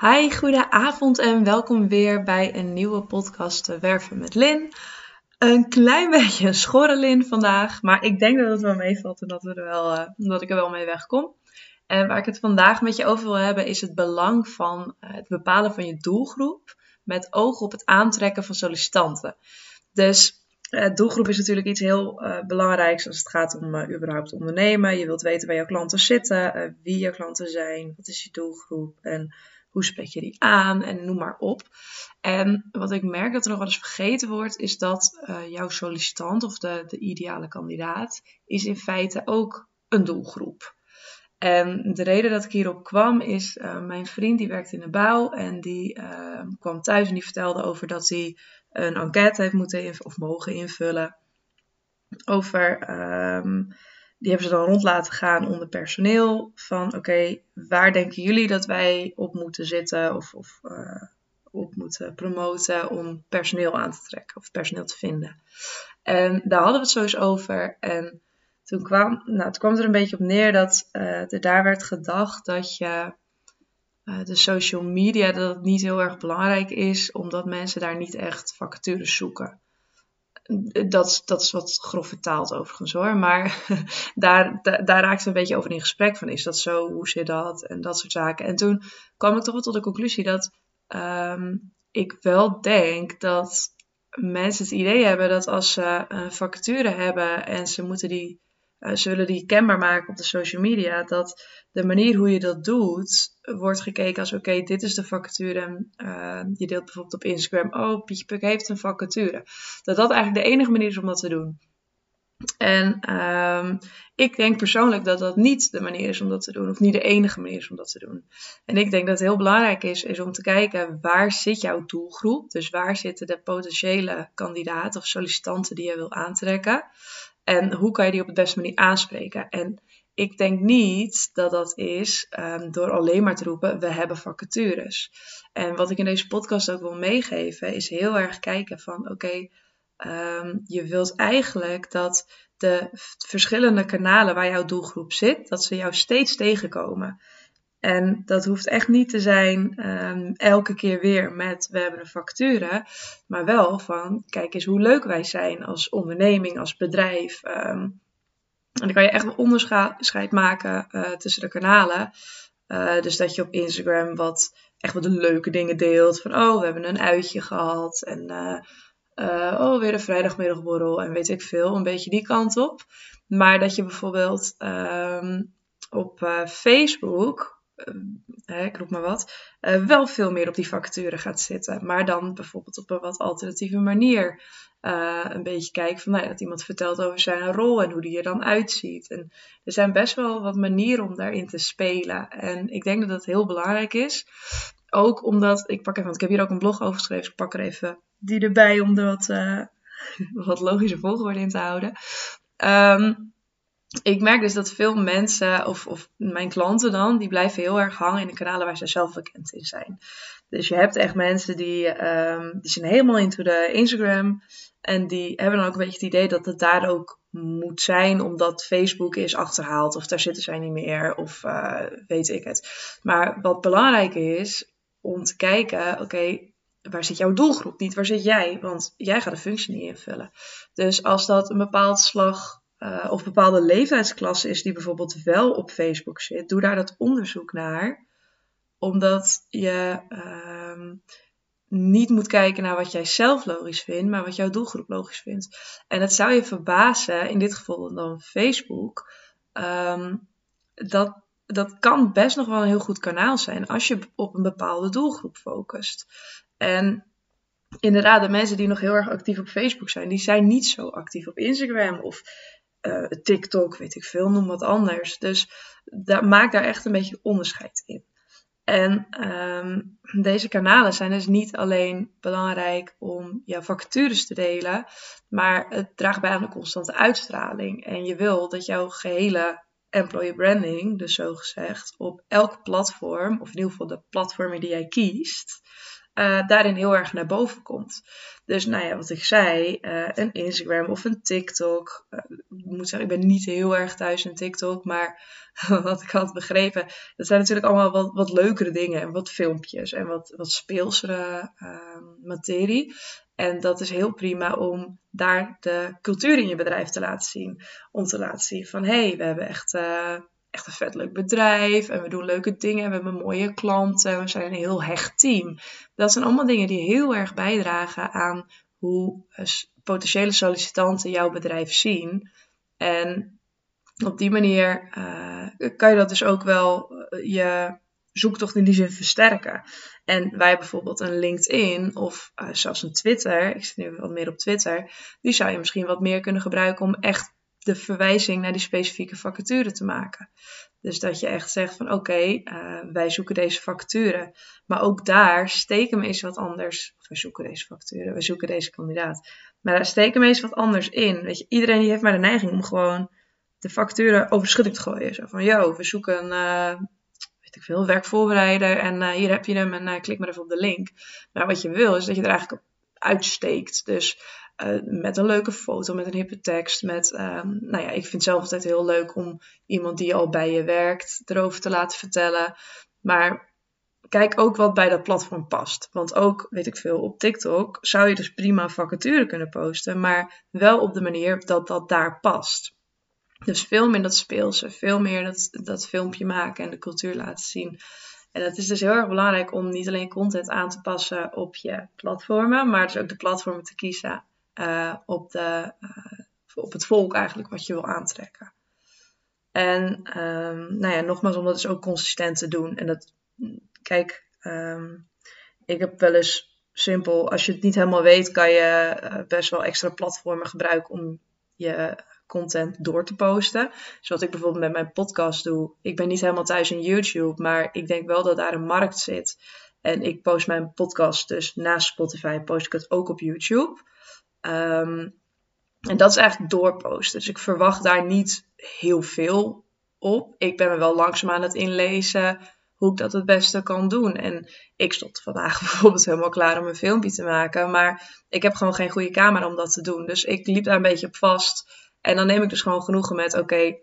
Hi, goedenavond en welkom weer bij een nieuwe podcast Werven met Lin. Een klein beetje een schorre Lin vandaag, maar ik denk dat het wel meevalt en dat, er wel, uh, dat ik er wel mee wegkom. En waar ik het vandaag met je over wil hebben is het belang van uh, het bepalen van je doelgroep met oog op het aantrekken van sollicitanten. Dus doelgroep is natuurlijk iets heel belangrijks als het gaat om überhaupt ondernemen. Je wilt weten waar jouw klanten zitten, wie jouw klanten zijn, wat is je doelgroep en hoe spreek je die aan en noem maar op. En wat ik merk dat er nog wel eens vergeten wordt, is dat uh, jouw sollicitant of de, de ideale kandidaat is in feite ook een doelgroep. En de reden dat ik hierop kwam is, uh, mijn vriend die werkt in de bouw en die uh, kwam thuis en die vertelde over dat hij een enquête heeft moeten of mogen invullen over um, die hebben ze dan rond laten gaan onder personeel. Van oké, waar denken jullie dat wij op moeten zitten of, of uh, op moeten promoten om personeel aan te trekken of personeel te vinden. En daar hadden we het eens over. En toen kwam, nou, toen kwam er een beetje op neer dat uh, er daar werd gedacht dat je uh, de social media dat het niet heel erg belangrijk is, omdat mensen daar niet echt vacatures zoeken dat, dat is wat grof vertaald overigens hoor. Maar daar, daar, daar raakte een beetje over in gesprek van is dat zo, hoe zit dat en dat soort zaken. En toen kwam ik toch wel tot de conclusie dat um, ik wel denk dat mensen het idee hebben dat als ze een vacature hebben en ze moeten die uh, ze willen die kenbaar maken op de social media, dat de manier hoe je dat doet, wordt gekeken als oké, dit is de vacature. Uh, je deelt bijvoorbeeld op Instagram, oh, Pietje Puk heeft een vacature. Dat dat eigenlijk de enige manier is om dat te doen. En um, ik denk persoonlijk dat dat niet de manier is om dat te doen, of niet de enige manier is om dat te doen. En ik denk dat het heel belangrijk is, is om te kijken waar zit jouw doelgroep, dus waar zitten de potentiële kandidaten of sollicitanten die je wil aantrekken. En hoe kan je die op de beste manier aanspreken? En ik denk niet dat dat is um, door alleen maar te roepen: we hebben vacatures. En wat ik in deze podcast ook wil meegeven, is heel erg kijken van: oké, um, je wilt eigenlijk dat de verschillende kanalen waar jouw doelgroep zit, dat ze jou steeds tegenkomen. En dat hoeft echt niet te zijn um, elke keer weer met we hebben een facturen, maar wel van kijk eens hoe leuk wij zijn als onderneming, als bedrijf. Um, en dan kan je echt een onderscheid maken uh, tussen de kanalen. Uh, dus dat je op Instagram wat echt wat leuke dingen deelt. Van oh, we hebben een uitje gehad. En uh, oh, weer een vrijdagmiddagborrel. En weet ik veel. Een beetje die kant op. Maar dat je bijvoorbeeld um, op Facebook uh, ik roep maar wat, uh, wel veel meer op die vacature gaat zitten. Maar dan bijvoorbeeld op een wat alternatieve manier. Uh, een beetje kijken van nou dat iemand vertelt over zijn rol en hoe die er dan uitziet. En er zijn best wel wat manieren om daarin te spelen. En ik denk dat dat heel belangrijk is. Ook omdat, ik pak even, want ik heb hier ook een blog over geschreven, dus ik pak er even die erbij om er wat, wat logische volgorde in te houden. Um, ik merk dus dat veel mensen, of, of mijn klanten dan, die blijven heel erg hangen in de kanalen waar ze zelf bekend in zijn. Dus je hebt echt mensen die, um, die zijn helemaal into de Instagram. En die hebben dan ook een beetje het idee dat het daar ook moet zijn, omdat Facebook is achterhaald. Of daar zitten zij niet meer, of uh, weet ik het. Maar wat belangrijk is, om te kijken, oké, waar zit jouw doelgroep? Niet waar zit jij? Want jij gaat de functie niet invullen. Dus als dat een bepaald slag uh, of bepaalde leeftijdsklasse is die bijvoorbeeld wel op Facebook zit, doe daar dat onderzoek naar. Omdat je uh, niet moet kijken naar wat jij zelf logisch vindt, maar wat jouw doelgroep logisch vindt. En het zou je verbazen, in dit geval dan Facebook, um, dat, dat kan best nog wel een heel goed kanaal zijn als je op een bepaalde doelgroep focust. En inderdaad, de mensen die nog heel erg actief op Facebook zijn, die zijn niet zo actief op Instagram of uh, TikTok, weet ik veel, noem wat anders. Dus daar, maak daar echt een beetje onderscheid in. En um, deze kanalen zijn dus niet alleen belangrijk om jouw vacatures te delen, maar het draagt bij aan de constante uitstraling. En je wil dat jouw gehele employer branding, dus zo gezegd, op elk platform, of in ieder geval de platformen die jij kiest, uh, daarin heel erg naar boven komt. Dus nou ja, wat ik zei, uh, een Instagram of een TikTok. Uh, ik moet zeggen, ik ben niet heel erg thuis in TikTok, maar wat ik had begrepen, dat zijn natuurlijk allemaal wat, wat leukere dingen en wat filmpjes en wat, wat speelsere ehm, materie. En dat is heel prima om daar de cultuur in je bedrijf te laten zien. Om te laten zien van hé, hey, we hebben echt echt een vet leuk bedrijf en we doen leuke dingen. We hebben mooie klanten. We zijn een heel hecht team. Dat zijn allemaal dingen die heel erg bijdragen aan hoe eh, potentiële sollicitanten jouw bedrijf zien. En op die manier uh, kan je dat dus ook wel uh, je zoektocht in die zin versterken. En wij bijvoorbeeld een LinkedIn of zelfs een Twitter, ik zit nu wat meer op Twitter, die zou je misschien wat meer kunnen gebruiken om echt de verwijzing naar die specifieke vacature te maken. Dus dat je echt zegt van oké, eh, wij zoeken deze vacature. Maar ook daar steken we eens wat anders. Of wij zoeken deze vacature, wij zoeken deze kandidaat. Maar daar steken we eens wat anders in. Weet je, iedereen die heeft maar de neiging om gewoon de vacature over de schutting te gooien. Zo van, yo, we zoeken uh, weet ik veel, werkvoorbereider. En uh, hier heb je hem en klik maar even op de link. Maar wat je wil is dat je er eigenlijk uitsteekt. Dus uh, met een leuke foto, met een hippe tekst. Met, um, nou ja, ik vind het zelf altijd heel leuk om iemand die al bij je werkt erover te laten vertellen. Maar kijk ook wat bij dat platform past. Want ook, weet ik veel, op TikTok zou je dus prima vacature kunnen posten, maar wel op de manier dat dat daar past. Dus veel meer dat speelse, veel meer dat, dat filmpje maken en de cultuur laten zien. En het is dus heel erg belangrijk om niet alleen content aan te passen op je platformen, maar dus ook de platformen te kiezen uh, op, de, uh, op het volk eigenlijk wat je wil aantrekken. En um, nou ja, nogmaals, om dat dus ook consistent te doen. En dat, kijk, um, ik heb wel eens simpel, als je het niet helemaal weet, kan je uh, best wel extra platformen gebruiken om je content door te posten. Dus wat ik bijvoorbeeld met mijn podcast doe. Ik ben niet helemaal thuis in YouTube, maar ik denk wel dat daar een markt zit. En ik post mijn podcast dus naast Spotify, post ik het ook op YouTube. Um, en dat is eigenlijk doorposten. Dus ik verwacht daar niet heel veel op. Ik ben me wel langzaam aan het inlezen hoe ik dat het beste kan doen. En ik stond vandaag bijvoorbeeld helemaal klaar om een filmpje te maken. Maar ik heb gewoon geen goede camera om dat te doen. Dus ik liep daar een beetje op vast. En dan neem ik dus gewoon genoegen met: oké,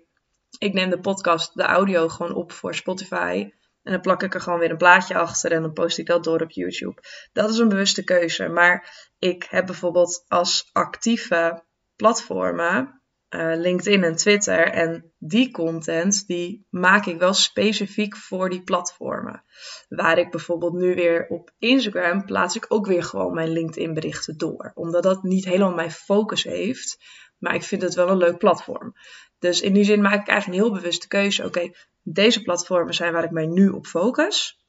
ik neem de podcast, de audio gewoon op voor Spotify. En dan plak ik er gewoon weer een plaatje achter en dan post ik dat door op YouTube. Dat is een bewuste keuze. Maar ik heb bijvoorbeeld als actieve platformen uh, LinkedIn en Twitter. En die content die maak ik wel specifiek voor die platformen. Waar ik bijvoorbeeld nu weer op Instagram plaats ik ook weer gewoon mijn LinkedIn berichten door. Omdat dat niet helemaal mijn focus heeft. Maar ik vind het wel een leuk platform. Dus in die zin maak ik eigenlijk een heel bewuste keuze. Oké, deze platformen zijn waar ik mij nu op focus.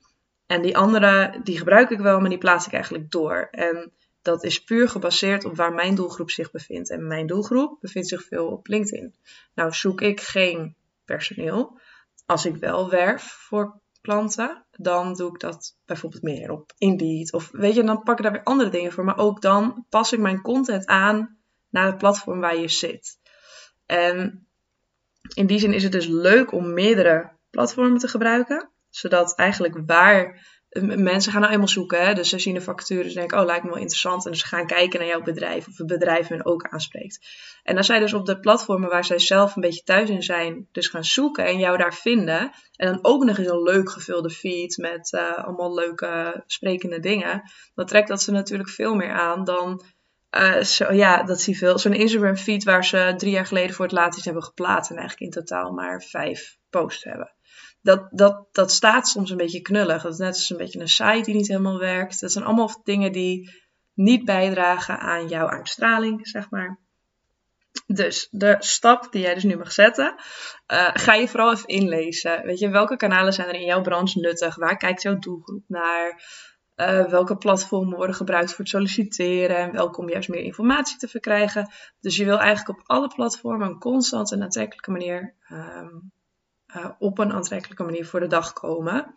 En die andere, die gebruik ik wel, maar die plaats ik eigenlijk door. En dat is puur gebaseerd op waar mijn doelgroep zich bevindt. En mijn doelgroep bevindt zich veel op LinkedIn. Nou zoek ik geen personeel. Als ik wel werf voor klanten, dan doe ik dat bijvoorbeeld meer op Indeed. Of weet je, dan pak ik daar weer andere dingen voor. Maar ook dan pas ik mijn content aan naar het platform waar je zit. En in die zin is het dus leuk om meerdere platformen te gebruiken. Zodat eigenlijk waar mensen gaan nou eenmaal zoeken. Hè? Dus ze zien de vacatures en denken, oh lijkt me wel interessant. En ze gaan kijken naar jouw bedrijf of het bedrijf hen ook aanspreekt. En als zij dus op de platformen waar zij zelf een beetje thuis in zijn, dus gaan zoeken en jou daar vinden. En dan ook nog eens een leuk gevulde feed met uh, allemaal leuke sprekende dingen. Dan trekt dat ze natuurlijk veel meer aan dan uh, zo, ja, dat zie veel. Zo'n Instagram feed waar ze drie jaar geleden voor het laatst hebben geplaatst en eigenlijk in totaal maar vijf posts hebben. Dat, dat, dat staat soms een beetje knullig. Dat is net als een beetje een site die niet helemaal werkt. Dat zijn allemaal dingen die niet bijdragen aan jouw uitstraling, zeg maar. Dus de stap die jij dus nu mag zetten, uh, ga je vooral even inlezen. Weet je, welke kanalen zijn er in jouw branche nuttig? Waar kijkt jouw doelgroep naar? Uh, welke platformen worden gebruikt voor het solliciteren en welke om juist meer informatie te verkrijgen. Dus je wil eigenlijk op alle platformen een constante en aantrekkelijke manier um, uh, op een aantrekkelijke manier voor de dag komen.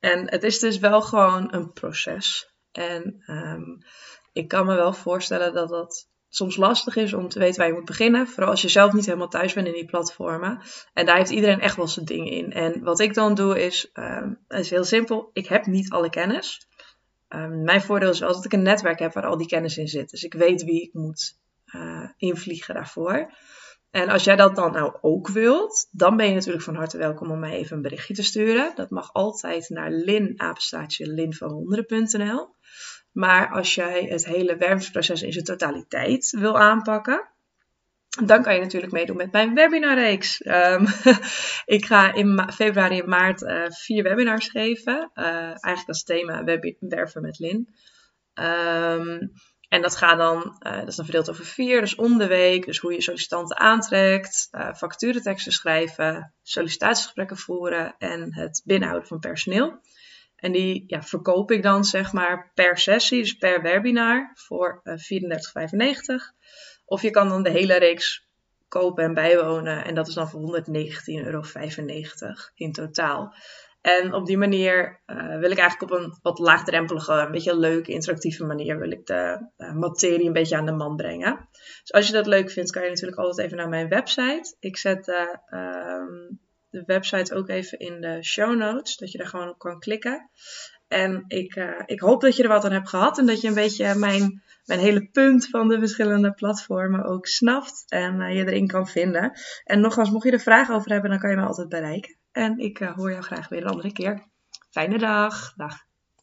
En het is dus wel gewoon een proces. En um, ik kan me wel voorstellen dat dat soms lastig is om te weten waar je moet beginnen. Vooral als je zelf niet helemaal thuis bent in die platformen. En daar heeft iedereen echt wel zijn dingen in. En wat ik dan doe is, um, is heel simpel. Ik heb niet alle kennis. Ehm, mijn voordeel is wel dat ik een netwerk heb waar al die kennis in zit. Dus ik weet wie ik moet invliegen daarvoor. En als jij dat dan nou ook wilt, dan ben je natuurlijk van harte welkom om mij even een berichtje te sturen. Dat mag altijd naar linvanwonderen.nl. Maar als jij het hele wervingsproces in zijn totaliteit wil aanpakken, dan kan je natuurlijk meedoen met mijn webinarreeks. Um, ik ga in februari en maart uh, vier webinars geven. Uh, eigenlijk als thema werven met Lin. Um, en dat gaat dan, uh, dat is dan verdeeld over vier, dus om de week. Dus hoe je sollicitanten aantrekt, vacatureteksten schrijven, sollicitatiegesprekken voeren en het binnenhouden van personeel. En die ja, verkoop ik dan zeg maar per sessie, dus per webinar voor uh, eh, 34,95. Of je kan dan de hele reeks kopen en bijwonen en dat is dan voor 119,95 euro in totaal. En op die manier uh, wil ik eigenlijk op een wat laagdrempelige, een beetje leuke, interactieve manier wil ik de uh, materie een beetje aan de man brengen. Dus als je dat leuk vindt, kan je natuurlijk altijd even naar mijn website. Ik zet uh, de website ook even in de show notes, dat je daar gewoon op kan klikken. En ik, ik hoop dat je er wat aan hebt gehad en dat je een beetje mijn, mijn hele punt van de verschillende platformen ook snapt en je erin kan vinden. En nogmaals, mocht je er vragen over hebben, dan kan je me altijd bereiken. En ik uh, hoor jou graag weer een andere keer. Fijne dag. Dag.